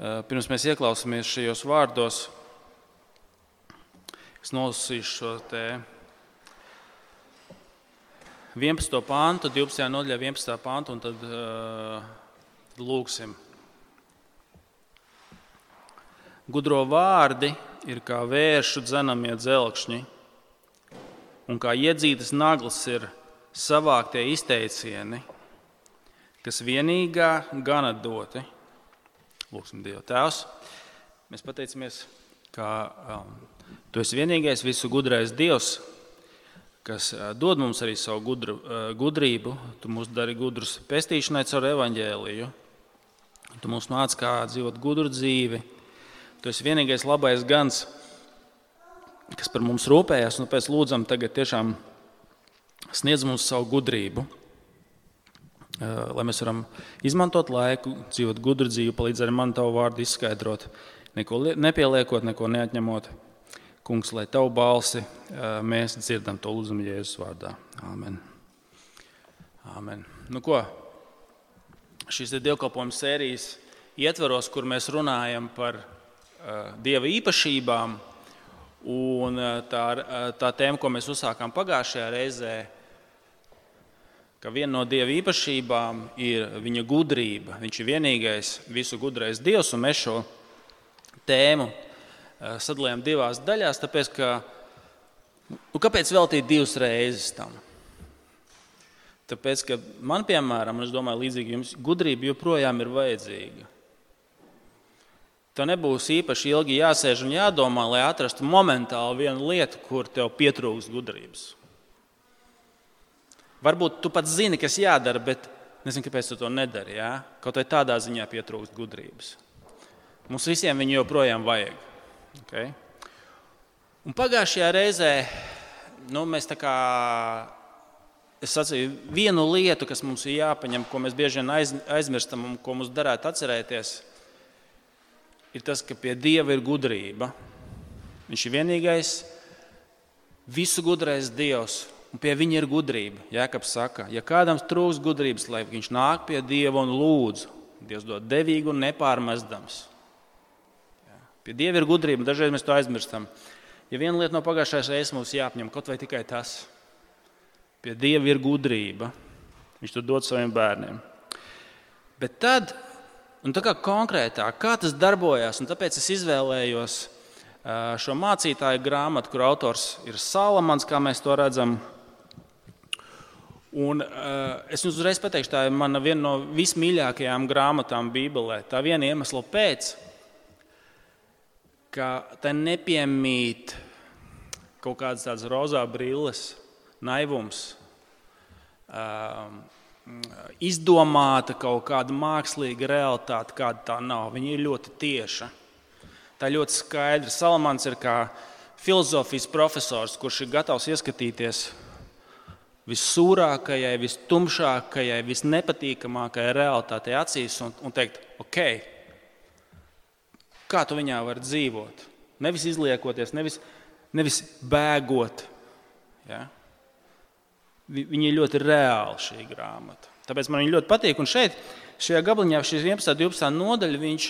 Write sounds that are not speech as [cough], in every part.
Pirms mēs ieklausāmies šajos vārdos, es nolasīšu šo te 11. pāntu, 12. nodaļā, 11. pāntu, un tad uh, lūgsim. Gudro vārdi ir kā vēršu dzenamie dzelkšņi, un kā iedzītas naglas ir savāktie izteicieni, kas vienīgā gana doti. Lūksim Dievu Tēvs. Mēs pateicamies, ka um, Tu esi vienīgais visu gudrais Dievs, kas uh, dod mums arī savu gudru, uh, gudrību. Tu mūs dari gudrus pestīšanai caur evaņģēliju. Tu mums māci, kā dzīvot gudru dzīvi. Tu esi vienīgais labais gans, kas par mums rūpējas. Nu, pēc lūdzam, tagad tiešām sniedz mums savu gudrību, lai mēs varam izmantot laiku, dzīvot gudru dzīvi, palīdz arī man tavu vārdu izskaidrot, neko nepieliekot, neko neatņemot. Kungs, lai tavu balsi mēs dzirdam to lūdzumu Jēzus vārdā. Amen. Amen. Nu, ko? Šīs ir dievkalpojuma sērijas ietvaros, kur mēs runājam par uh, dieva īpašībām. Un, uh, tā, uh, tā tēma, ko mēs uzsākām pagājušajā reizē, ka viena no dieva īpašībām ir viņa gudrība. Viņš ir vienīgais, visu gudrais dievs, un mēs šo tēmu Eh, sadalījām divās daļās, tāpēc ka nu, kāpēc veltīt divas reizes tam? Tāpēc, ka man, piemēram, es domāju, līdzīgi jums, gudrība joprojām ir vajadzīga. Tev nebūs īpaši ilgi jāsēž un jādomā, lai atrastu momentāli vienu lietu, kur tev pietrūks gudrības. Varbūt tu pats zini, kas jādara, bet nezinu, kāpēc tu to nedari. Ja? Kaut vai tādā ziņā pietrūkst gudrības. Mums visiem viņu joprojām vajag. Okay. Un pagājušajā reizē nu, mēs tā kā es sacīju, vienu lietu, kas mums ir jāpaņem, ko mēs bieži vien aiz, aizmirstam un ko mums darētu atcerēties, ir tas, ka pie Dieva ir gudrība. Viņš ir vienīgais, visu gudrais Dievs, un pie viņa ir gudrība. Jēkabs saka, ja kādam trūks gudrības, lai viņš nāk pie Dieva un lūdz, Dievs dod devīgu un nepārmestams. Pie Dieva ir gudrība, dažreiz mēs to aizmirstam. Ja viena lieta no pagājušās reizes mums jāapņem, kaut vai tikai tas, pie Dieva ir gudrība. Viņš to dod saviem bērniem. Bet tad, un tā kā konkrētāk, kā tas darbojās, un tāpēc es izvēlējos šo mācītāju grāmatu, kur autors ir Salamans, kā mēs to redzam. Un, uh, es jums uzreiz pateikšu, tā ir mana viena no vismīļākajām grāmatām Bībelē. Tā viena iemesla pēc, ka te nepiemīt kaut kādas tādas rozā brilles, naivums, um, izdomāta kaut kāda mākslīga realitāte, kāda tā nav. Viņa ir ļoti tieša. Tā ir ļoti skaidra. Salamans ir kā filozofijas profesors, kurš ir gatavs ieskatīties vissūrākajai, vistumšākajai, visnepatīkamākajai realitātei acīs un, un teikt, ok, Kā tu viņā vari dzīvot? Nevis izliekoties, nevis, nevis bēgot. Ja? Viņa ir ļoti reāla šī grāmata. Tāpēc man viņa ļoti patīk. Un šeit, šajā gabaliņā, šī 11. un 12. nodaļa, viņš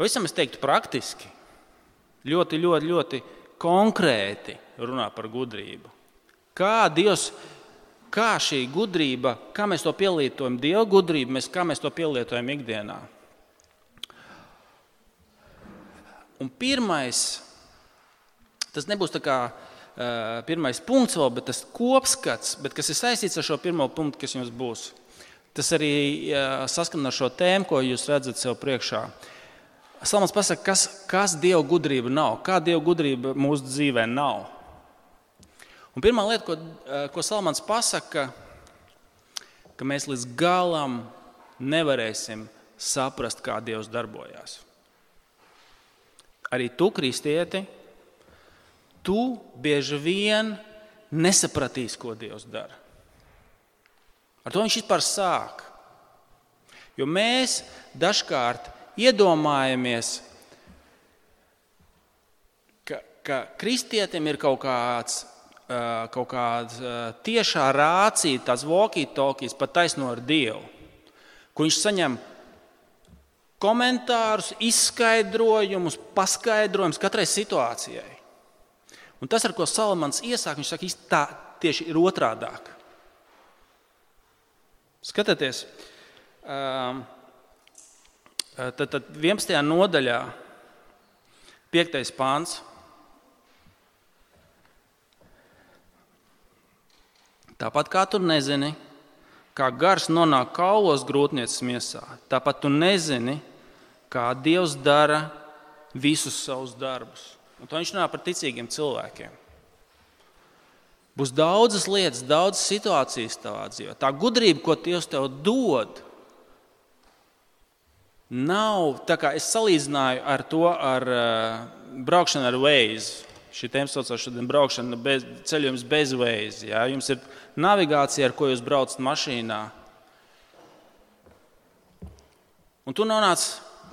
pavisam, es teiktu, praktiski, ļoti, ļoti, ļoti konkrēti runā par gudrību. Kā Dievs, kā šī gudrība, kā mēs to pielietojam, Dieva gudrību, mēs, kā mēs to pielietojam ikdienā. Un pirmais, tas nebūs tā kā uh, pirmais punkts, vēl, bet tas kopskats, bet kas ir saistīts ar šo pirmo punktu, kas jums būs. Tas arī uh, saskan ar šo tēmu, ko jūs redzat sev priekšā. Salmans pasaka, kas, kas Dieva gudrība nav, kā Dieva gudrība mūsu dzīvē nav. Un pirmā lieta, ko, uh, ko Salmans pasaka, ka mēs līdz galam nevarēsim saprast, kā Dievs darbojas arī tu, kristieti, tu bieži vien nesapratīsi, ko Dievs dara. Ar to viņš vispār sāk. Jo mēs dažkārt iedomājamies, ka, ka kristietim ir kaut kāds. Kaut kāda tiešā rācija, tāds walkie-talkies pat taisno ar Dievu, kur viņš saņem komentārus, izskaidrojumus, paskaidrojumus katrai situācijai. Un tas, ar ko Salamans iesāk, viņš saka, tā tieši ir otrādāk. Skatieties, um, tad, tad 11. nodaļā, 5. pāns. Tāpat kā tu nezini, kā gars nonāk kaulos grūtniecības miesā, tāpat tu nezini, kā Dievs dara visus savus darbus. Un to viņš runā par ticīgiem cilvēkiem. Būs daudzas lietas, daudzas situācijas tavā dzīvē. Tā gudrība, ko Dievs tev dod, nav tā kā es salīdzināju ar to ar uh, braukšanu ar Waze. Tēma saucās šodien braukšana bez, ceļojums bez Waze. Ja? Jums ir navigācija, ar ko jūs braucat mašīnā. Un tu nonāc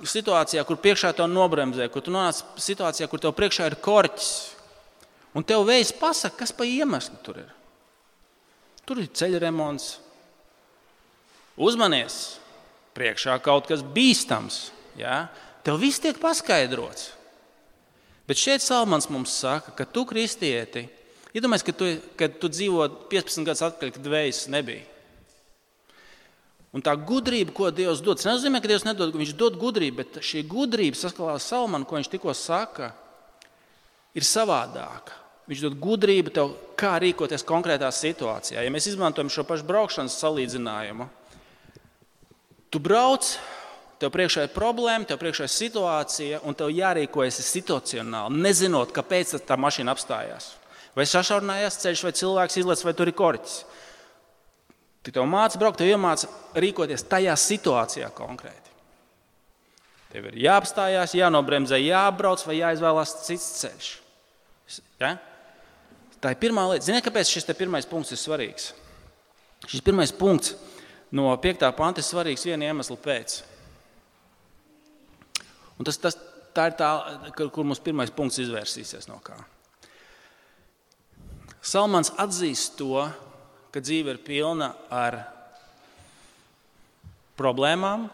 situācijā, kur priekšā tev nobremzē, kur tu nonāc situācijā, kur tev priekšā ir korķis. Un tev vējs pasaka, kas pa iemeslu tur ir. Tur ir ceļa remonts. Uzmanies, priekšā kaut kas bīstams. Ja? Tev viss tiek paskaidrots. Bet šeit Salmans mums saka, ka tu kristieti, iedomājies, ka tu, kad tu dzīvo 15 gadus atpakaļ, kad vējas nebija. Un tā gudrība, ko Dievs dod, tas nenozīmē, ka Dievs nedod, viņš dod gudrību, bet šī gudrība saskaņā ar Salmanu, ko viņš tikko saka, ir savādāka. Viņš dod gudrību tev, kā rīkoties konkrētā situācijā. Ja mēs izmantojam šo pašu braukšanas salīdzinājumu, tu brauc, tev priekšā ir problēma, tev priekšā ir situācija, un tev jārīkojas situacionāli, nezinot, kāpēc tā mašīna apstājās. Vai sašaurinājās ceļš, vai cilvēks izlaiž, vai tur ir korķis. Tik tev māca braukt, tev iemāca rīkoties tajā situācijā konkrēti. Tev ir jāapstājās, jānobremzē, jābrauc vai jāizvēlās cits ceļš. Ja? Tā ir pirmā lieta. Ziniet, kāpēc šis pirmais punkts ir svarīgs? Šis pirmais punkts no 5. panta ir svarīgs viena iemesla pēc. Un tas, tas, tā ir tā, kur mums pirmais punkts izvērsīsies no kā. Salmans atzīst to, ka dzīve ir pilna ar problēmām,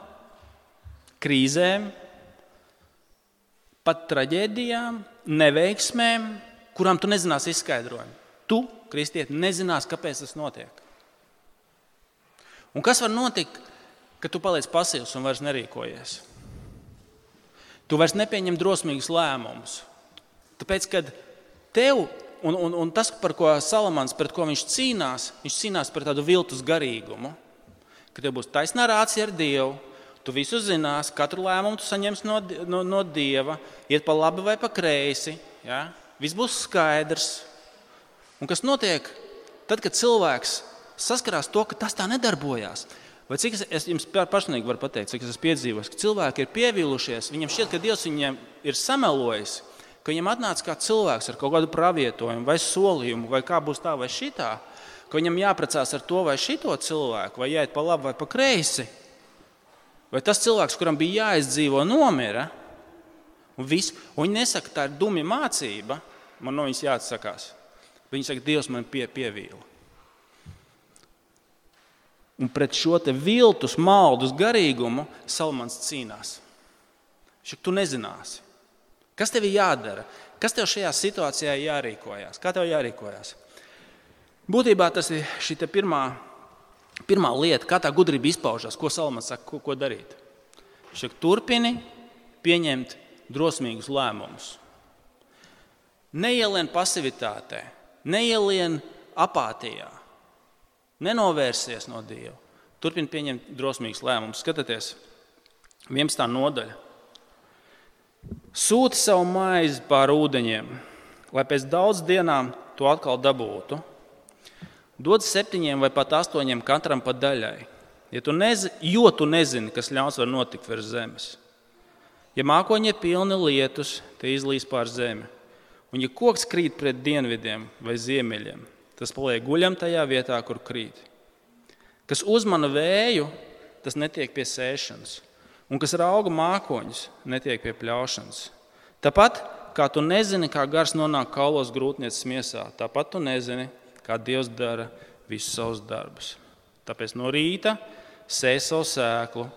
krīzēm, pat traģēdijām, neveiksmēm, kurām tu nezināsi izskaidrojumu. Tu, kristieti, nezināsi, kāpēc tas notiek. Un kas var notikt, kad tu paliec pasīvs un vairs nerīkojies? Tu vairs nepieņem drosmīgus lēmumus. Tāpēc, kad tev un, un, un tas, par ko Salamans, pret ko viņš cīnās, viņš cīnās par tādu viltus garīgumu, ka tev būs taisnā rācija ar Dievu. Tu visu zinās, katru lēmumu tu saņemsi no, no, no Dieva, iet pa labi vai pa kreisi. Ja? Viss būs skaidrs. Un kas notiek tad, kad cilvēks saskarās to, ka tas tā nedarbojās? Vai cik es, es jums personīgi varu pateikt, cik es esmu piedzīvojis, ka cilvēki ir pievīlušies, viņiem šķiet, ka Dievs viņiem ir samelojis, ka viņam atnāca kāds cilvēks ar kaut kādu pravietojumu, vai solījumu, vai kā būs tā vai šitā, ka viņam jāprecās ar to vai šito cilvēku, vai jāiet pa labi vai pa kreisi. Vai tas cilvēks, kuram bija jāizdzīvo, nomira? Un, viss, un viņi nesaka, tā ir dumja mācība, man no viņas jāatsakās. Viņi saka, Dievs man pie, pievīla. Un pret šo viltus, maldus garīgumu Salmans cīnās. Viņš tu nezināsi. Kas tev ir jādara? Kas tev šajā situācijā jārīkojas? Kā tev jārīkojas? Būtībā tas ir šī pirmā, pirmā lieta, kā tā gudrība izpaužas, ko Salmans saka, ko, ko darīt. Viņš saka, turpini pieņemt drosmīgus lēmumus. Neielien pasivitātē, neielien apātijā, nenovērsies no Dieva. Turpini pieņemt drosmīgus lēmumus. Skatieties, 11. nodaļa. Sūti savu maizi pāri ūdeņiem, lai pēc daudzām dienām to atkal dabūtu. Dod septiņiem vai pat astoņiem katram pa daļai, ja tu nezi, jo tu nezini, kas ļauns var notikt virs zemes. Ja mākoņi ir pilni lietus, tie izlīs pār zemi. Un ja koks krīt pret dienvidiem vai ziemeļiem, tas paliek guļam tajā vietā, kur krīt. Kas uzmana vēju, tas netiek pie sēšanas un kas rauga mākoņus, netiek pie pļaušanas. Tāpat kā tu nezini, kā gars nonāk kaulos grūtniecības miesā, tāpat tu nezini, kā Dievs dara visus savus darbus. Tāpēc no rīta sēž savu sēklu,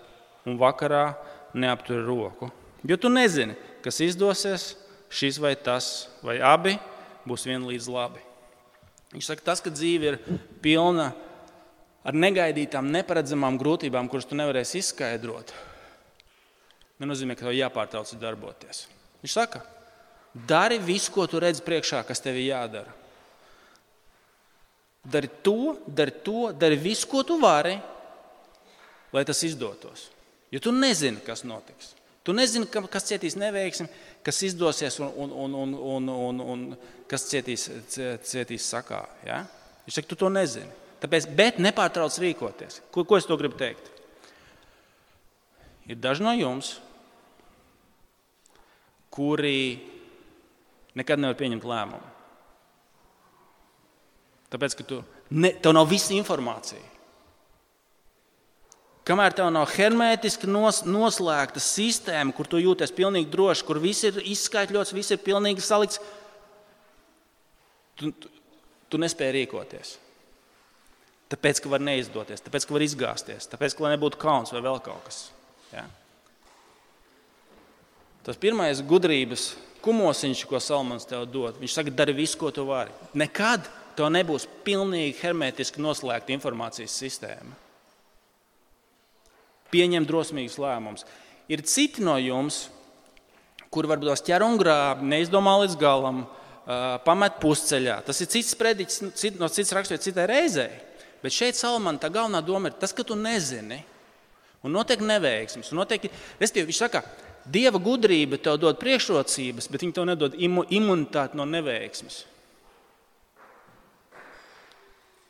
un vakarā neaptur roku. Jo tu nezini, kas izdosies, šis vai tas, vai abi būs vienlīdz labi. Viņš saka, tas, ka dzīve ir pilna ar negaidītām, neparedzamām grūtībām, kuras tu nevarēsi izskaidrot, nenozīmē, ka tev jāpārtrauc darboties. Viņš saka, dari visu, ko tu redzi priekšā, kas tev ir jādara. Dari to, dari to, dari visu, ko tu vari, lai tas izdotos. Jo tu nezini, kas notiks. Tu nezini, kas cietīs neveiksmi, kas izdosies un, un, un, un, un, un, un kas cietīs, cietīs sakā. Ja? Viņš saka, tu to nezini. Tāpēc, bet nepārtrauc rīkoties. Ko, ko es to gribu teikt? Ir daži no jums, kuri nekad nevar pieņemt lēmumu. Tāpēc, ka tu, ne, tev nav visa informācija. Kamēr tev nav hermētiski nos, noslēgta sistēma, kur tu jūties pilnīgi droši, kur viss ir izskaidrots, viss ir pilnīgi salikts, tu, tu, tu nespēji rīkoties. Tāpēc, ka var neizdoties, tāpēc, ka var izgāzties, tāpēc, ka nebūtu kauns vai vēl kaut kas. Ja? Tas pirmais gudrības kumosiņš, ko Salmans tev dod, viņš saka, dari visu, ko tu vari. Nekad tev nebūs pilnīgi hermētiski noslēgta informācijas sistēma pieņem drosmīgus lēmumus. Ir citi no jums, kuri varbūt tos ķer un grāb, neizdomā līdz galam, pamet pusceļā. Tas ir cits sprediķis nu, no citas raksturības citai reizei. Bet šeit Salamana tā galvenā doma ir tas, ka tu nezini. Un notiek neveiksmes. Un notiek, viņš saka, Dieva gudrība tev dod priekšrocības, bet viņa tev nedod imu, imunitāti no neveiksmes.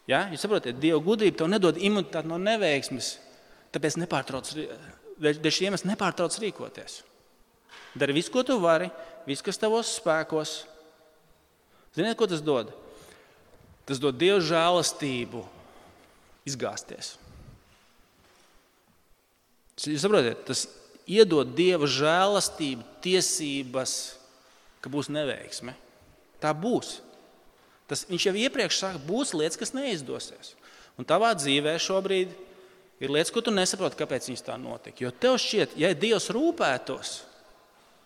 Ja? Jūs saprotat, Dieva gudrība tev nedod imunitāti no neveiksmes, Tāpēc nepārtrauc, dēļ šiem es nepārtrauc rīkoties. Dari visu, ko tu vari, viss, kas tavos spēkos. Ziniet, ko tas dod? Tas dod Dieva žēlastību izgāzties. Jūs saprotat, tas iedod Dieva žēlastību, tiesības, ka būs neveiksme. Tā būs. Tas, viņš jau iepriekš saka, būs lietas, kas neizdosies. Un tavā dzīvē šobrīd Ir lietas, ko tu nesaproti, kāpēc viņas tā notika. Jo tev šķiet, ja Dievs rūpētos,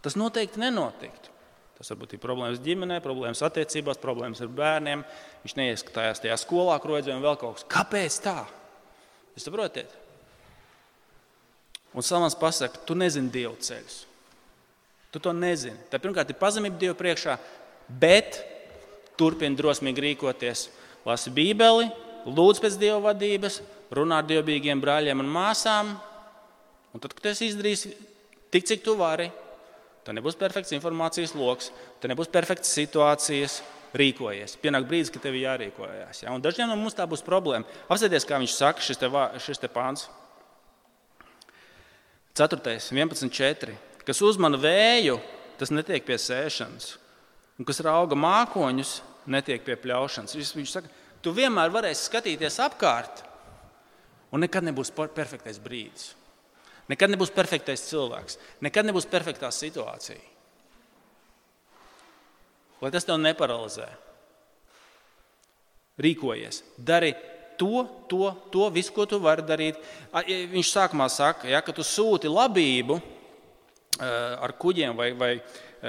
tas noteikti nenotiktu. Tas varbūt ir problēmas ģimenē, problēmas attiecībās, problēmas ar bērniem. Viņš neieskatījās tajā skolā, vajadzēja vēl kaut kas. Kāpēc tā? Jūs saprotat? Un Salmans pasakā, tu nezini Dieva ceļus. Tu to nezini. Tā pirmkārt ir pazemība Dieva priekšā, bet turpini drosmīgi rīkoties. Lasi Bībeli, lūdz pēc Dieva vadības, runā ar dievbijīgiem brāļiem un māsām. Un tad, kad tas izdarīs tik, cik tu vari, tad nebūs perfekts informācijas lokus, tad nebūs perfekts situācijas. Rīkojies. Pienāk brīdis, kad tev ir jārīkojas. Ja? Un dažiem no mums tā būs problēma. Apskatieties, kā viņš saka, šis te, šis te pāns. 4. 11.4. Kas uzmana vēju, tas netiek pie sēšanas. Un kas rauga mākoņus, netiek pie pļaušanas. Viņš saka, tu vienmēr varēsi skatīties apkārt, Un nekad nebūs perfektais brīdis. Nekad nebūs perfektais cilvēks. Nekad nebūs perfektā situācija. Lai tas tev neparalizē. Rīkojies, dari to, to, to visu, ko tu vari darīt. Viņš sākumā saka, ja, ka tu sūti labību ar kuģiem, vai, vai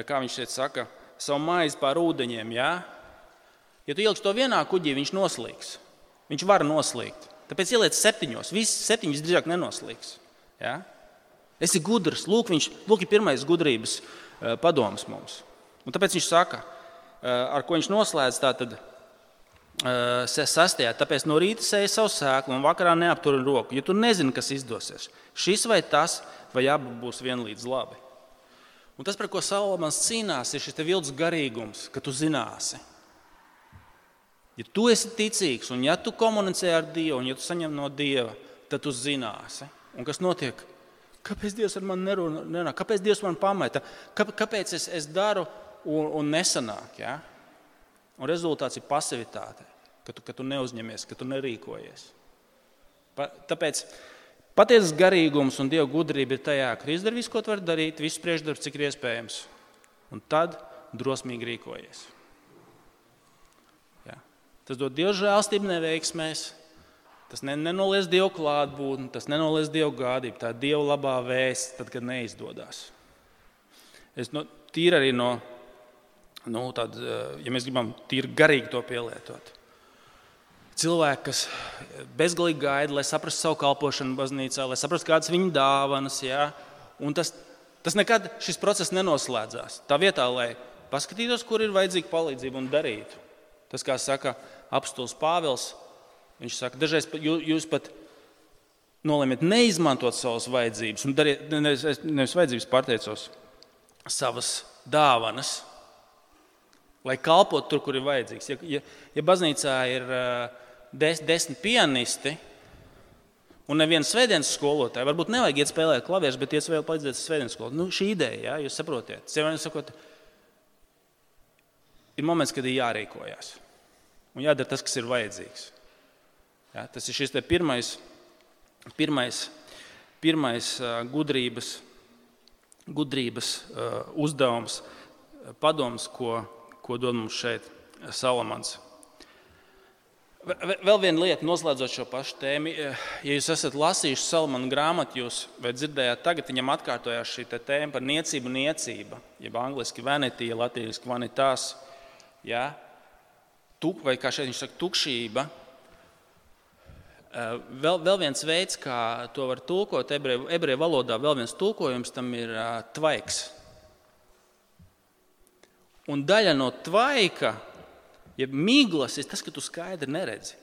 kā viņš šeit saka, savu maizi pār ūdeņiem. Ja, ja tu ieliksi to vienā kuģī, viņš noslīgs. Viņš var noslīgt. Tāpēc ieliec septiņos. Visi septiņi visdrīzāk nenoslīgs. Ja? Esi gudrs. Lūk, viņš lūk, ir pirmais gudrības uh, padoms mums. Un tāpēc viņš saka, uh, ar ko viņš noslēdz tātad, uh, sastajā. Tāpēc no rīta sēž savu sēklu un vakarā neaptur roku, jo tu nezini, kas izdosies. Šis vai tas, vai abi būs vienlīdz labi. Un tas, par ko Salamans cīnās, ir šis vilts garīgums, ka tu zināsi. Ja tu esi ticīgs, un ja tu komunicē ar Dievu, un ja tu saņem no Dieva, tad tu zināsi. Un kas notiek? Kāpēc Dievs ar mani nerunā? Kāpēc Dievs man pameta? Kāpēc es, es daru un, un nesanāk? Ja? Un rezultāts ir pasivitāte, ka tu, ka tu neuzņemies, ka tu nerīkojies. Pa, tāpēc patiesas garīgums un Dieva gudrība ir tajā, ka izdari visu, ko vari darīt, visu priekšdarbu, cik iespējams. Un tad drosmīgi rīkojies. Tas dod Dieva žēlstību neveiksmēs, Tas nenoliedz Dievu klātbūtni, tas nenoliedz Dievu gādību. Tā ir Dieva labā vēsts, tad, kad neizdodas. Es no, tīri arī no, nu, tād, ja mēs gribam tīri garīgi to pielietot. Cilvēki, kas bezgalīgi gaida, lai saprastu savu kalpošanu baznīcā, lai saprastu, kādas ir viņa dāvanas. Ja? Un tas, tas nekad šis process nenoslēdzās. Tā vietā, lai paskatītos, kur ir vajadzīga palīdzība un darītu. Tas, kā saka apstults Pāvils, viņš saka, dažreiz jūs pat nolēmiet neizmantot savas vajadzības, un dariet, nevis, nevis vajadzības pārteicos, savas dāvanas, lai kalpotu tur, kur ir vajadzīgs. Ja, ja, ja baznīcā ir des, desmit pianisti un neviens svētdienas skolotājs, varbūt nevajag iet spēlēt klavierus, bet iet vēl palīdzēt svētdienas skolotājai. Nu, šī ideja, ja, jūs saprotat, sakot, ir moments, kad ir jārīkojas un jādara tas, kas ir vajadzīgs. Ja, tas ir šis pirmais, pirmais, pirmais gudrības, gudrības uzdevums, padoms, ko, ko dod mums šeit Salamans. Vēl viena lieta, noslēdzot šo pašu tēmu. Ja jūs esat lasījuši Salmanu grāmatu, jūs dzirdējāt, tagad viņam atkārtojās šī tēma par niecību, niecība, jeb angļuiski vanitija, latviešu vanitāte. Ja? Tuk, vai kā šeit viņš saka, tukšība. Vēl, vēl viens veids, kā to var tulkot ebreju, valodā, vēl viens tulkojums tam ir tvaiks. Un daļa no tvaika ja miglas ir tas, ka tu skaidri neredzi.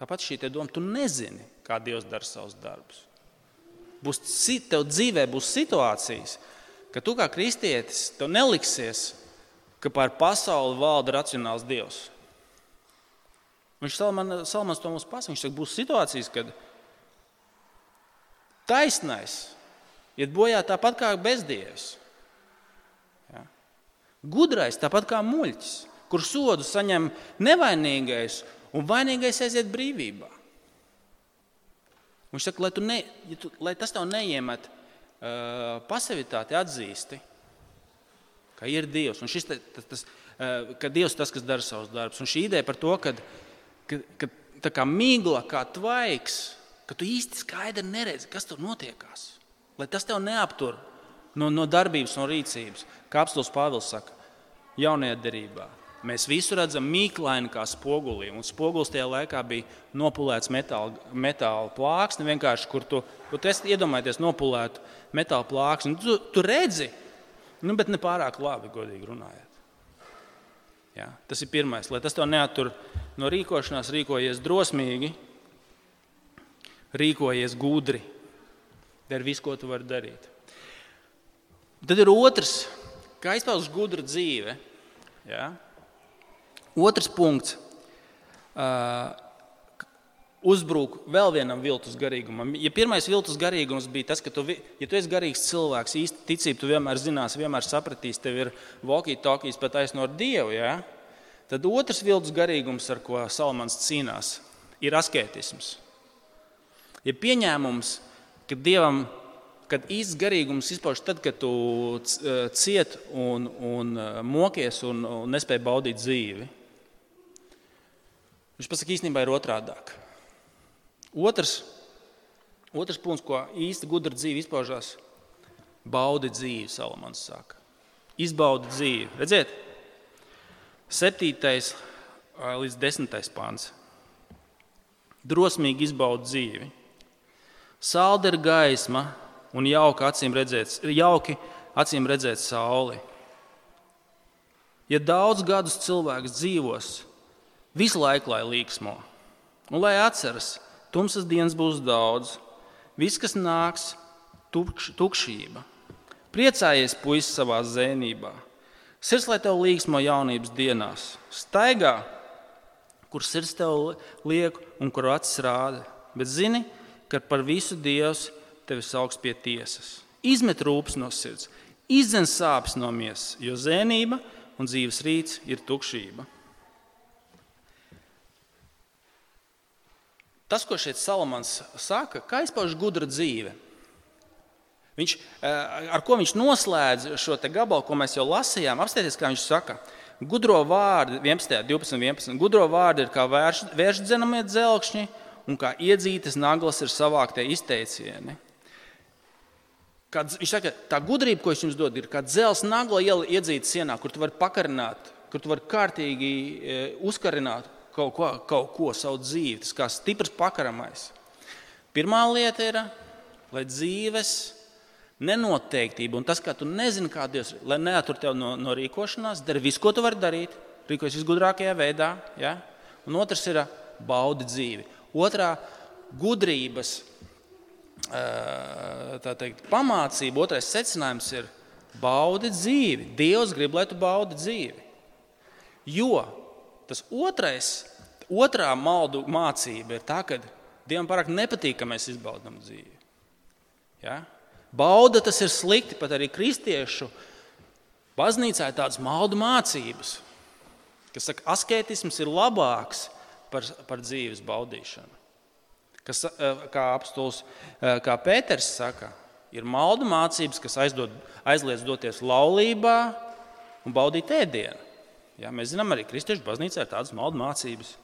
Tāpat šī doma, tu nezini, kā Dievs dara savus darbus. Būs, tev dzīvē būs situācijas, ka tu kā kristietis tev neliksies, ka pār pasauli valda racionāls Dievs. Viņš Salman, Salmans to mums pasaka. Viņš saka, būs situācijas, kad taisnais iet bojā tāpat kā bezdievis. Ja? Gudrais tāpat kā muļķis kur sodu saņem nevainīgais, un vainīgais aiziet brīvībā. Viņš saka, lai, ne, ja tu, lai tas tev neiemet uh, pasivitāti, atzīsti, ka ir Dievs. Un šis, tas, tas, ka Dievs ir tas, kas dara savus darbus. Un šī ideja par to, ka, ka, ka tā kā migla, kā tvaiks, ka tu īsti skaidri neredzi, kas tur notiekās. Lai tas tev neaptur no, no darbības, no rīcības, kā apstults Pāvils saka, jaunajā derībā. Mēs visu redzam mīklaini kā spogulī. Un spogulis tajā laikā bija nopulēts metāla, metāla plāksne, vienkārši kur tu, tu iedomājies nopulētu metāla plāksni. Tu, tu redzi, nu, bet ne pārāk labi, godīgi runājot. Ja, tas ir pirmais. Lai tas tev neatur no rīkošanās, rīkojies drosmīgi, rīkojies gudri. Dari visu, ko tu vari darīt. Tad ir otrs, kā izpausmas gudra dzīve. Ja? Otrs punkts. Uh, uzbrūk vēl vienam viltus garīgumam. Ja pirmais viltus garīgums bija tas, ka, tu, ja tu esi garīgs cilvēks, īsti ticība, tu vienmēr zināsi, vienmēr sapratīsi, tev ir walkie-talkies pat aizsnot Dievu. Ja? Tad otrs viltus garīgums, ar ko Salamans cīnās, ir asketisms. Ja pieņēmums, ka Dievam kad īsts garīgums izpaužas tad, kad tu cieti un, un mokies un, un nespēj baudīt dzīvi. Viņš pasakā, īstenībā ir otrādāk. Otrs, otrs punkts, ko īsti gudra dzīve izpaužās, baudi dzīvi, Salamans saka. Izbaudi dzīvi. Redziet, 7. līdz 10. pāns. Drosmīgi izbaudi dzīvi. Salda ir gaisma un jauki acīm redzēt, jauki acīm redzēt sauli. Ja daudz gadus cilvēks dzīvos, Visu laiku lai līksmo, un lai atceras, tumsas dienas būs daudz, viss, kas nāks, tukš, tukšība. Priecājies, puisis, savā zēnībā. Sirds, lai tev līksmo jaunības dienās, staigā, kur sirds tev liek un kur acis rāda. Bet zini, ka par visu Dievs tevi sauks pie tiesas. Izmet rūpes no sirds, izdzen sāpes no miesas, jo zēnība un dzīves rīts ir tukšība. Tas, ko šeit Salamans saka, kā izpauž gudra dzīve. Viņš, eh, ar ko viņš noslēdz šo gabalu, ko mēs jau lasījām, apstāties, kā viņš saka. Gudro vārdi, 11, 12, 11. Gudro vārdi ir kā vērš, vērš dzenamie dzelkšņi, un kā iedzītas naglas ir savāktie izteicieni. Kad, viņš saka, tā gudrība, ko viņš jums dod, ir kā dzelzs nagla iedzīta sienā, kur tu vari pakarināt, kur tu vari kārtīgi e, uzkarināt kaut ko, kaut ko savu dzīvi. Tas kā stiprs pakaramais. Pirmā lieta ir, lai dzīves nenoteiktība un tas, ka tu nezini, kā Dievs, lai neatur tevi no, no rīkošanās, dari visu, ko tu vari darīt, rīkojas visgudrākajā veidā. Ja? Un otrs ir baudi dzīvi. Otrā gudrības teikt, pamācība, otrais secinājums ir baudi dzīvi. Dievs grib, lai tu baudi dzīvi. Jo tas otrais, otrā maldu mācība ir tā, ka Dievam pārāk nepatīk, ka mēs izbaudām dzīvi. Ja? Bauda tas ir slikti, pat arī kristiešu baznīcā ir tādas maldu mācības, kas saka, ka asketisms ir labāks par, par dzīves baudīšanu. Kas, eh, kā apstults, eh, kā Pēters saka, ir maldu mācības, kas aizdod, aizliedz doties laulībā un baudīt ēdienu. Ja, mēs zinām, arī kristiešu baznīcā ir tādas maldu mācības,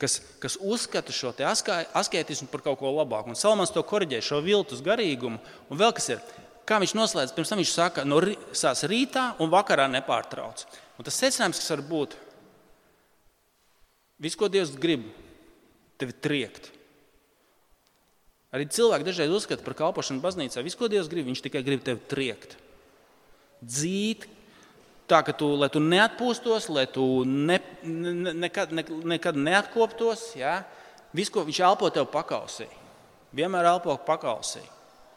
kas, kas uzskata šo asketismu par kaut ko labāku. Un Salmans to korģē, šo viltus garīgumu. Un vēl kas ir, kā viņš noslēdz, pirms tam viņš saka, no sās rītā un vakarā nepārtrauc. Un tas secinājums, kas var būt, viss, ko Dievs grib, tevi triekt. Arī cilvēki dažreiz uzskata par kalpošanu baznīcā. Visu, ko Dievs grib, viņš tikai grib tevi triekt. Dzīt, tā ka tu, tu neatpūstos, lai tu ne, ne, nekad, ne, nekad neatkoptos. Ja? Visu, ko viņš elpo tev pakausī. Vienmēr elpo pakausī.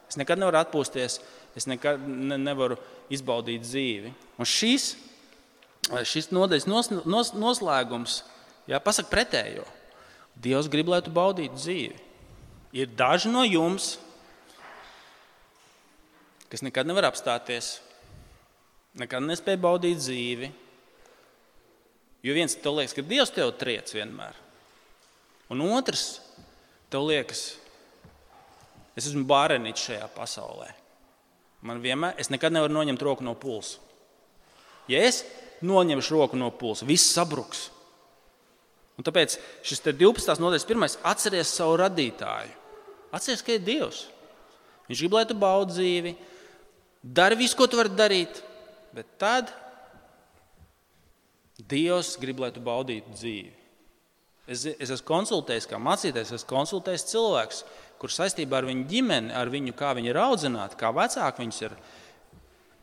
Es nekad nevaru atpūsties, es nekad ne, nevaru izbaudīt dzīvi. Un šis, šis nodaļas nos, nos, noslēgums jā, pasaka pretējo. Dievs grib, lai tu baudītu dzīvi. Ir daži no jums, kas nekad nevar apstāties, nekad nespēja baudīt dzīvi. Jo viens tev liekas, ka Dievs tev triec vienmēr, un otrs tev liekas, es esmu bārenīts šajā pasaulē. Man vienmēr, es nekad nevaru noņemt roku no pulsa. Ja es noņemšu roku no pulsa, viss sabruks. Un tāpēc šis 12. nodaļas pirmais - atceries savu radītāju. Atceries, ka ir Dievs. Viņš grib, lai tu baudi dzīvi, dari visu, ko tu vari darīt, bet tad Dievs grib, lai tu baudītu dzīvi. Es, es esmu konsultējis, kā mācītājs, esmu konsultējis cilvēkus, kurš saistībā ar viņu ģimeni, ar viņu, kā viņi ir audzināti, kā vecāki viņus ir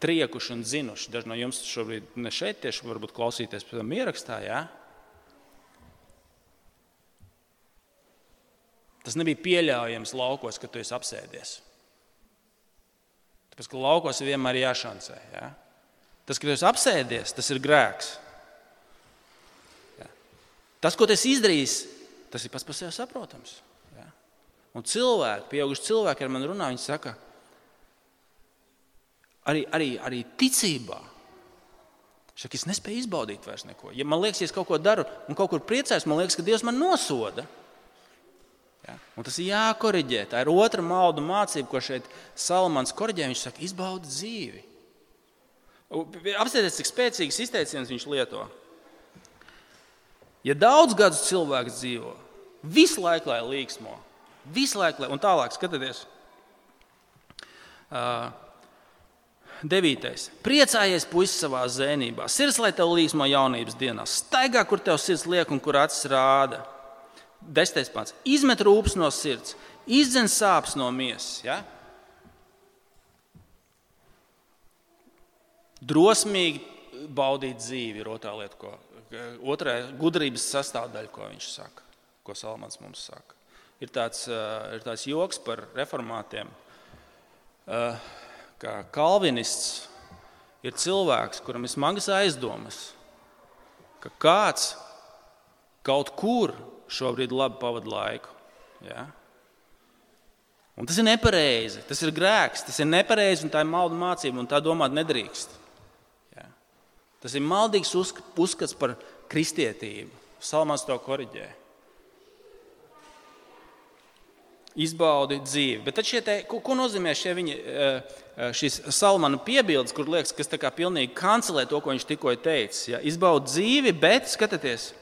triekuši un zinuši. Daži no jums šobrīd ne šeit, tieši varbūt klausīties pēc tam ierakstā. Ja? Tas nebija pieļaujams laukos, kad tu esi apsēdies. Tāpēc, ka laukos ir vienmēr jāšancē. Ja? Tas, ka tu esi apsēdies, tas ir grēks. Ja? Tas, ko tu esi izdarījis, tas ir pats par sevi saprotams. Ja? Un cilvēki, pieauguši cilvēki ar mani runā, viņi saka, arī, arī, arī ticībā. Šak, es nespēju izbaudīt vairs neko. Ja man liekas, ja es kaut ko daru un kaut kur priecājos, man liekas, ka Dievs man nosoda. Ja? Un tas ir jākoriģē. Tā ir otra maldu mācība, ko šeit Salamans korģē. Viņš saka, izbaudi dzīvi. Apstāties, cik spēcīgs izteiciens viņš lieto. Ja daudz gadus cilvēks dzīvo, visu laiku lai līksmo, visu laiku, lai, un tālāk skatieties. Uh, Devītais. Priecājies, puisis, savā zēnībā. Sirds, lai tev līksmo jaunības dienās. Staigā, kur tev sirds liek un kur acis rāda. Desmitais pāns. Izmet rūpes no sirds, izdzen sāpes no miesas. Ja? Drosmīgi baudīt dzīvi ir otrā lieta, ko otrā gudrības sastāvdaļa, ko viņš saka, ko Salamans mums saka. Ir tāds, ir tāds joks par reformātiem, ka kalvinists ir cilvēks, kuram ir smagas aizdomas, ka kāds kaut kur šobrīd labi pavadu laiku. Ja? Un tas ir nepareizi, tas ir grēks, tas ir nepareizi un tā ir malda mācība, un tā domāt nedrīkst. Tas ir maldīgs uzskats par kristietību. Salmāns to koriģē. Izbaudi dzīvi. Bet te, ko, ko nozīmē šie viņa, eh, eh, šīs salmāna piebildes, kur liekas, kas tā kā pilnīgi kancelē to, ko viņš tikko teica? Ja? Izbaudi dzīvi, bet skatieties,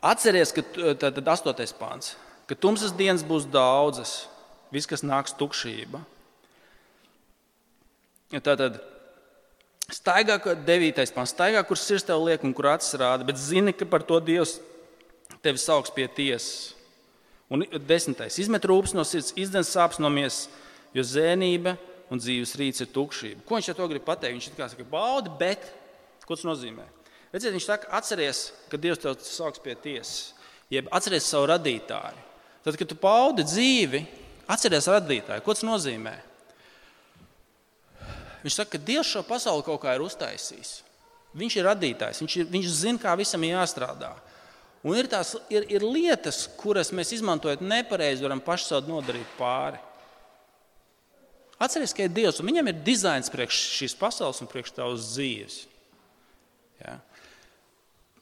Atcerieties, ka tad, tad 8. pāns, ka tumsas dienas būs daudzas, viss, kas nāks tukšība. Tātad, staigā, 9. pāns, staigā, kur sirds tev liek un kur acis rāda, bet zini, ka par to Dievs tevi sauks pie tiesas. Un desmitais, izmet rūpes no sirds, izdens sāpes no miesas, jo zēnība un dzīves rīts ir tukšība. Ko viņš ar to grib pateikt? Viņš kā saka, baudi, bet ko tas nozīmē? Redziet, viņš saka, atceries, ka Dievs tev sauks pie tiesas, jeb atceries savu radītāju. Tad, kad tu paudi dzīvi, atceries radītāju. Ko tas nozīmē? Viņš saka, ka Dievs šo pasauli kaut kā ir uztaisījis. Viņš ir radītājs, viņš, ir, viņš zina, kā visam ir jāstrādā. Un ir, tās, ir, ir lietas, kuras mēs izmantojot nepareizi, varam paši sev nodarīt pāri. Atcerieties, ka ir Dievs, un viņam ir dizains priekš šīs pasaules un priekš tavas dzīves. Ja?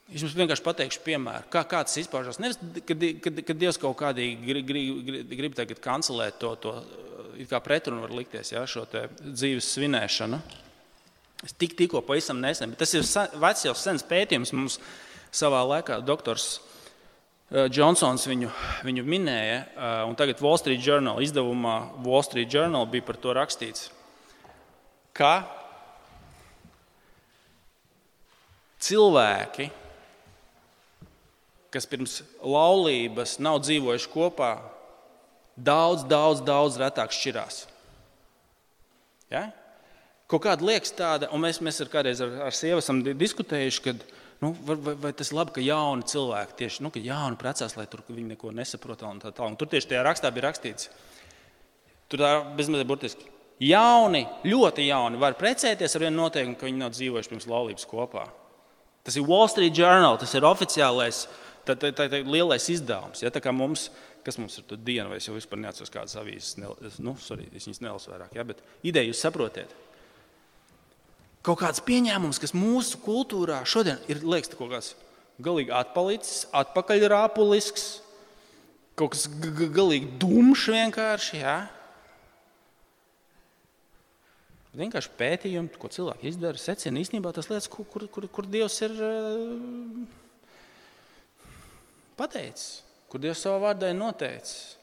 Es jums vienkārši pateikšu, piemēru, kā, kā tas izpaužās. Nevis, kad, kad, kad Dievs kaut kādīgi grib, grib, grib tagad kancelēt to, to kā pretrunu var likties, ja, šo dzīves svinēšanu. Es tik, tikko pavisam nesen, bet tas ir vecs jau sens pētījums mums savā laikā doktors Džonsons eh, viņu, viņu minēja, eh, un tagad Wall Street Journal izdevumā Wall Street Journal bija par to rakstīts, ka cilvēki, kas pirms laulības nav dzīvojuši kopā, daudz, daudz, daudz retāk šķirās. Ja? Kaut kāda liekas tāda, un mēs, mēs ar kādreiz ar, ar sievu esam diskutējuši, kad, Nu, vai, vai, vai tas ir labi, ka jauni cilvēki tieši nu, jauni precās, lai tur viņi neko nesaprot? Tā, tā. Un tur tieši tajā rakstā bija rakstīts, tur tā bezmazliet burtiski. Jauni, ļoti jauni var precēties ar vienu noteikumu, ka viņi nav dzīvojuši pirms laulības kopā. Tas ir Wall Street Journal, tas ir oficiālais, tā, tā, tā, tā lielais izdevums. Ja, mums, kas mums ir diena, vai es jau vispār neatceros kādas avīzes, ne, nu, sorry, es viņas nelasu vairāk, ja, bet ideja jūs saprotat kaut kāds pieņēmums, kas mūsu kultūrā šodien ir liekas, kaut kāds galīgi atpalicis, atpakaļrāpulisks, kaut kas galīgi dumšs vienkārši. Ja? Vienkārši pētījumi, ko cilvēki izdara, secina īstenībā tas lietas, kur, kur, kur, kur Dievs ir uh, pateicis, kur Dievs savā vārdā ir noteicis.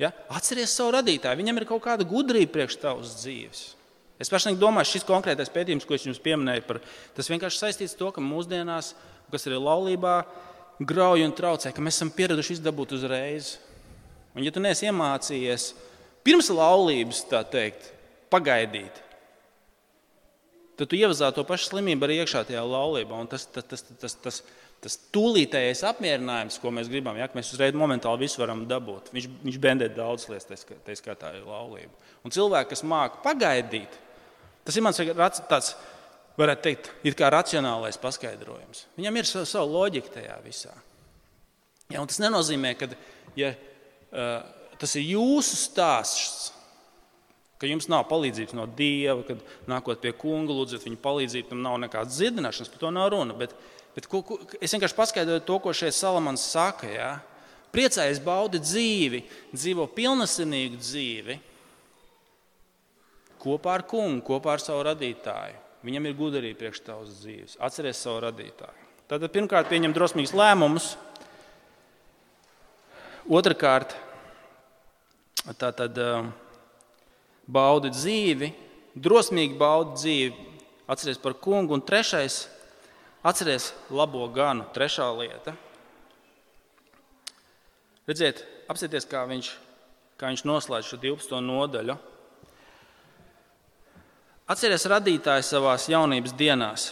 Ja? Atceries savu radītāju, viņam ir kaut kāda gudrība priekš tavas dzīves. Es personīgi domāju, šis konkrētais pētījums, ko es jums pieminēju, par, tas vienkārši saistīts ar to, ka mūsdienās, kas ir laulībā, grauj un traucē, ka mēs esam pieraduši izdabūt uzreiz. Un, ja tu neesi iemācījies pirms laulības, tā teikt, pagaidīt, tad tu ievazā to pašu slimību arī iekšā tajā laulībā. Un tas, tas, tas, tas, tas, tas tūlītējais apmierinājums, ko mēs gribam, ja mēs uzreiz momentāli visu varam dabūt, viņš, viņš bendē daudz lietas, tā skaitā ir laulība. Un cilvēki, kas māca pagaidīt, Tas ir mans tāds, varētu teikt, ir kā racionālais paskaidrojums. Viņam ir sava, sava loģika tajā visā. Ja, tas nenozīmē, ka ja, uh, tas ir jūsu stāsts, ka jums nav palīdzības no Dieva, kad nākot pie kunga, lūdzat viņa palīdzību, tam nav nekādas dziedināšanas, par to nav runa. Bet, bet ko, ko, es vienkārši paskaidroju to, ko šeit Salamans saka. Ja? Priecājies, baudi dzīvi, dzīvo pilnasinīgu dzīvi kopā ar kungu, kopā ar savu radītāju. Viņam ir gudrība priekš tavas dzīves. Atceries savu radītāju. Tad pirmkārt pieņem drosmīgus lēmumus. Otrakārt, tā tad um, baudi dzīvi, drosmīgi baudi dzīvi, atceries par kungu. Un trešais, atceries labo ganu. Trešā lieta. Redziet, apsieties, kā viņš, kā viņš noslēdz šo 12. nodaļu. Atcerieties, radītājs savā jaunības dienās.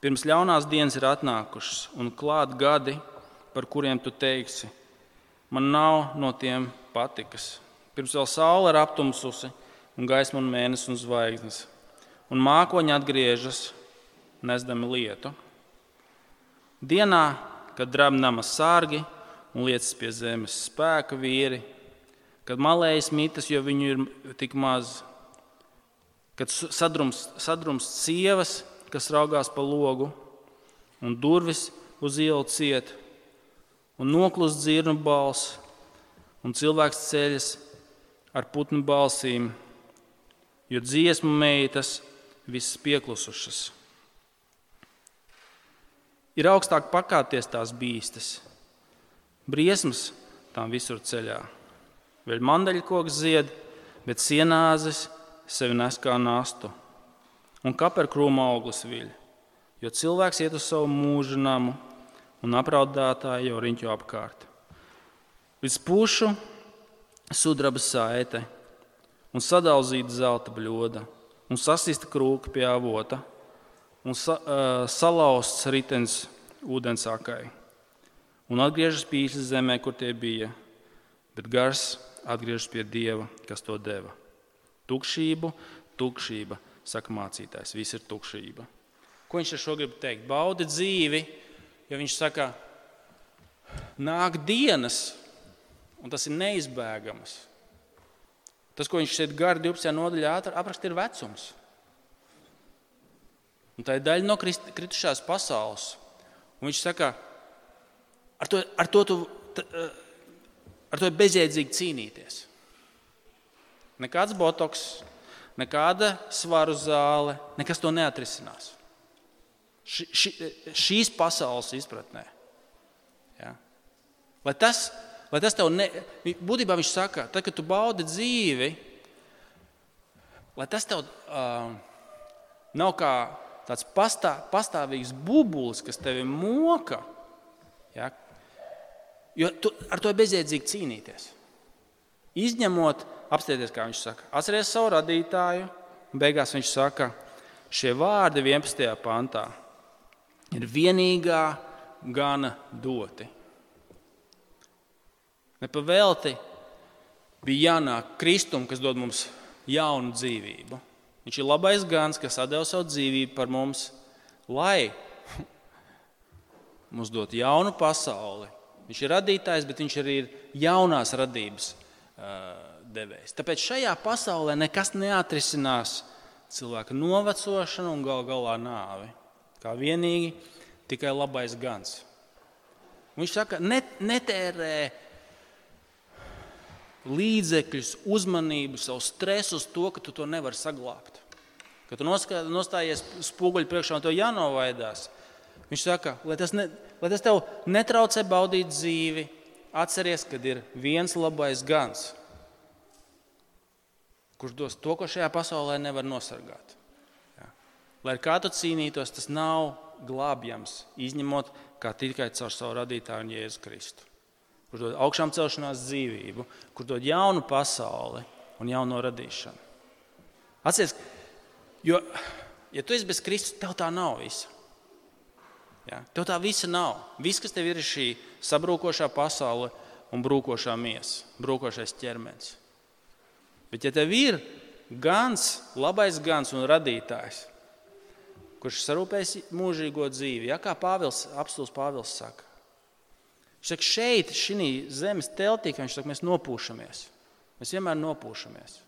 Pirms ļaunās dienas ir atnākušas, un klāt gadi, par kuriem tu teiksi, man nav no tiem patikas. Pirms vēl saule ir aptumsusi, un gaisma, un mēnesis un zvaigznes, un mākoņi atgriežas, nesdami lietu. Dienā, kad drābnama sārgi un lietas pie zemes spēka vīri, kad malējas mitas, jo viņu ir tik maz, kad sadrums, sadrums sievas, kas raugās pa logu, un durvis uz ielu ciet, un noklust dzirnu balss, un cilvēks ceļas ar putnu balsīm, jo dziesmu meitas visas pieklusušas. Ir augstāk pakāpties tās bīstas, briesmas tām visur ceļā. Vēl mandaļkoks zied, bet sienāzes sevi nes kā nastu, un kaperkrūma auglis viļ, jo cilvēks iet uz savu mūžu namu, un apraudātāji jau riņķo apkārt. Līdz pušu sudraba saite un sadalzīta zelta bļoda un sasista krūka pie avota un sa, uh, salauzts ritenis ūdensakai. Un atgriežas pīšļi zemē, kur tie bija, bet gars atgriežas pie Dieva, kas to deva. Tukšību, tukšība, saka mācītājs, viss ir tukšība. Ko viņš ar šo grib teikt? Baudi dzīvi, jo viņš saka, nāk dienas, un tas ir neizbēgams. Tas, ko viņš šeit gari 12. nodaļā apraksta, ir vecums. Un tā ir daļa no kritušās pasaules. Un viņš saka, ar to, ar to, tu, ar to ir bezjēdzīgi cīnīties. Nekāds botoks, nekāda svaru zāle, nekas to neatrisinās. Ši, ši, šīs pasaules izpratnē. Ja? Lai tas, lai tas tev, ne, būtībā viņš saka, tad, kad tu baudi dzīvi, lai tas tev uh, nav kā tāds pastā, pastāvīgs bubulis, kas tevi moka. Ja? Jo tu, ar to bezjēdzīgi cīnīties. Izņemot, apstāties, kā viņš saka, atcerieties savu radītāju, beigās viņš saka, šie vārdi 11. pantā ir vienīgā gana doti. Nepavēlti bija jānāk kristum, kas dod mums jaunu dzīvību. Viņš ir labais gans, kas deva savu dzīvību par mums, lai [laughs] mums dotu jaunu pasauli. Viņš ir radītājs, bet viņš arī ir jaunās radības uh, devējs. Tāpēc šajā pasaulē nekas neatrisinās cilvēka novecošanu un gal galā nāvi. Kā vienīgi tikai labais gans. Viņš saka, net, netērē līdzekļus, uzmanību, savu stresu uz to, ka tu to nevari saglabāt. Kad tu nostājies spoguļu priekšā un to jānovaidās, viņš saka, lai tas, ne, lai tas tev netraucē baudīt dzīvi, atceries, ka ir viens labais gans, kurš dos to, ko šajā pasaulē nevar nosargāt. Ja. Lai kā tu cīnītos, tas nav glābjams, izņemot tikai caur savu radītāju Jēzu Kristu kurš dod augšām celšanās dzīvību, kur dod jaunu pasauli un jauno radīšanu. Atcerieties, jo, ja tu esi bez Kristus, tev tā nav visa. Ja? Tev tā visa nav. Viss, kas tev ir, ir šī sabrūkošā pasaule un brūkošā miesa, brūkošais ķermenis. Bet, ja tev ir gans, labais gans un radītājs, kurš sarūpēs mūžīgo dzīvi, ja, kā Pāvils, apstults Pāvils saka, Viņš saka, šeit, šī zemes teltī, viņš saka, mēs nopūšamies. Mēs vienmēr nopūšamies.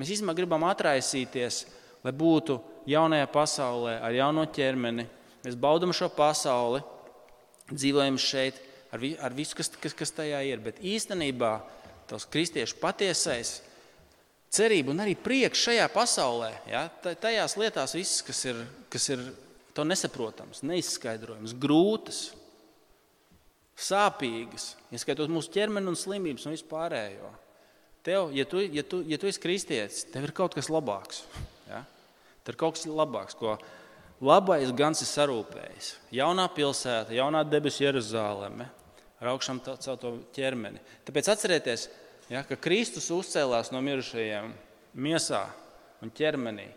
Mēs īstenībā gribam atraisīties, lai būtu jaunajā pasaulē, ar jauno ķermeni. Mēs baudām šo pasauli, dzīvojam šeit ar, vi, ar visu, kas, kas, kas tajā ir. Bet īstenībā tas kristiešu patiesais cerība un arī prieks šajā pasaulē, ja, tajās lietās, visas, kas ir, kas ir nesaprotams, neizskaidrojams, grūtas sāpīgas, ieskaitot mūsu ķermeni un slimības un vispārējo. Tev, ja tu, ja tu, ja tu esi kristietis, tev ir kaut kas labāks. Ja? Tev ir kaut kas labāks, ko labais gans ir sarūpējis. Jaunā pilsēta, jaunā debesu Jeruzaleme, ar augšām caur to ķermeni. Tāpēc atcerieties, ja, ka Kristus uzcēlās no mirušajiem miesā un ķermenī,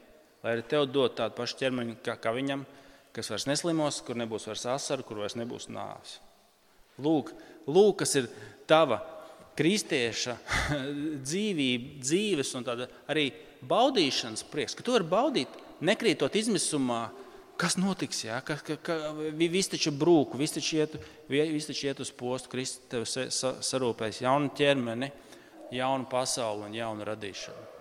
lai arī tev dod tādu pašu ķermeni kā, kā viņam, kas vairs neslimos, kur nebūs vairs asaru, kur vairs nebūs nāves. Lūk, lūk, kas ir tava kristieša [laughs] dzīvība, dzīves un arī baudīšanas prieks, ka tu vari baudīt, nekrītot izmisumā, kas notiks. Ja? Ka, ka, ka, visi taču brūk, visi taču iet, visi taču iet uz postu, Kristus tev sarūpēs jaunu ķermeni, jaunu pasauli un jaunu radīšanu.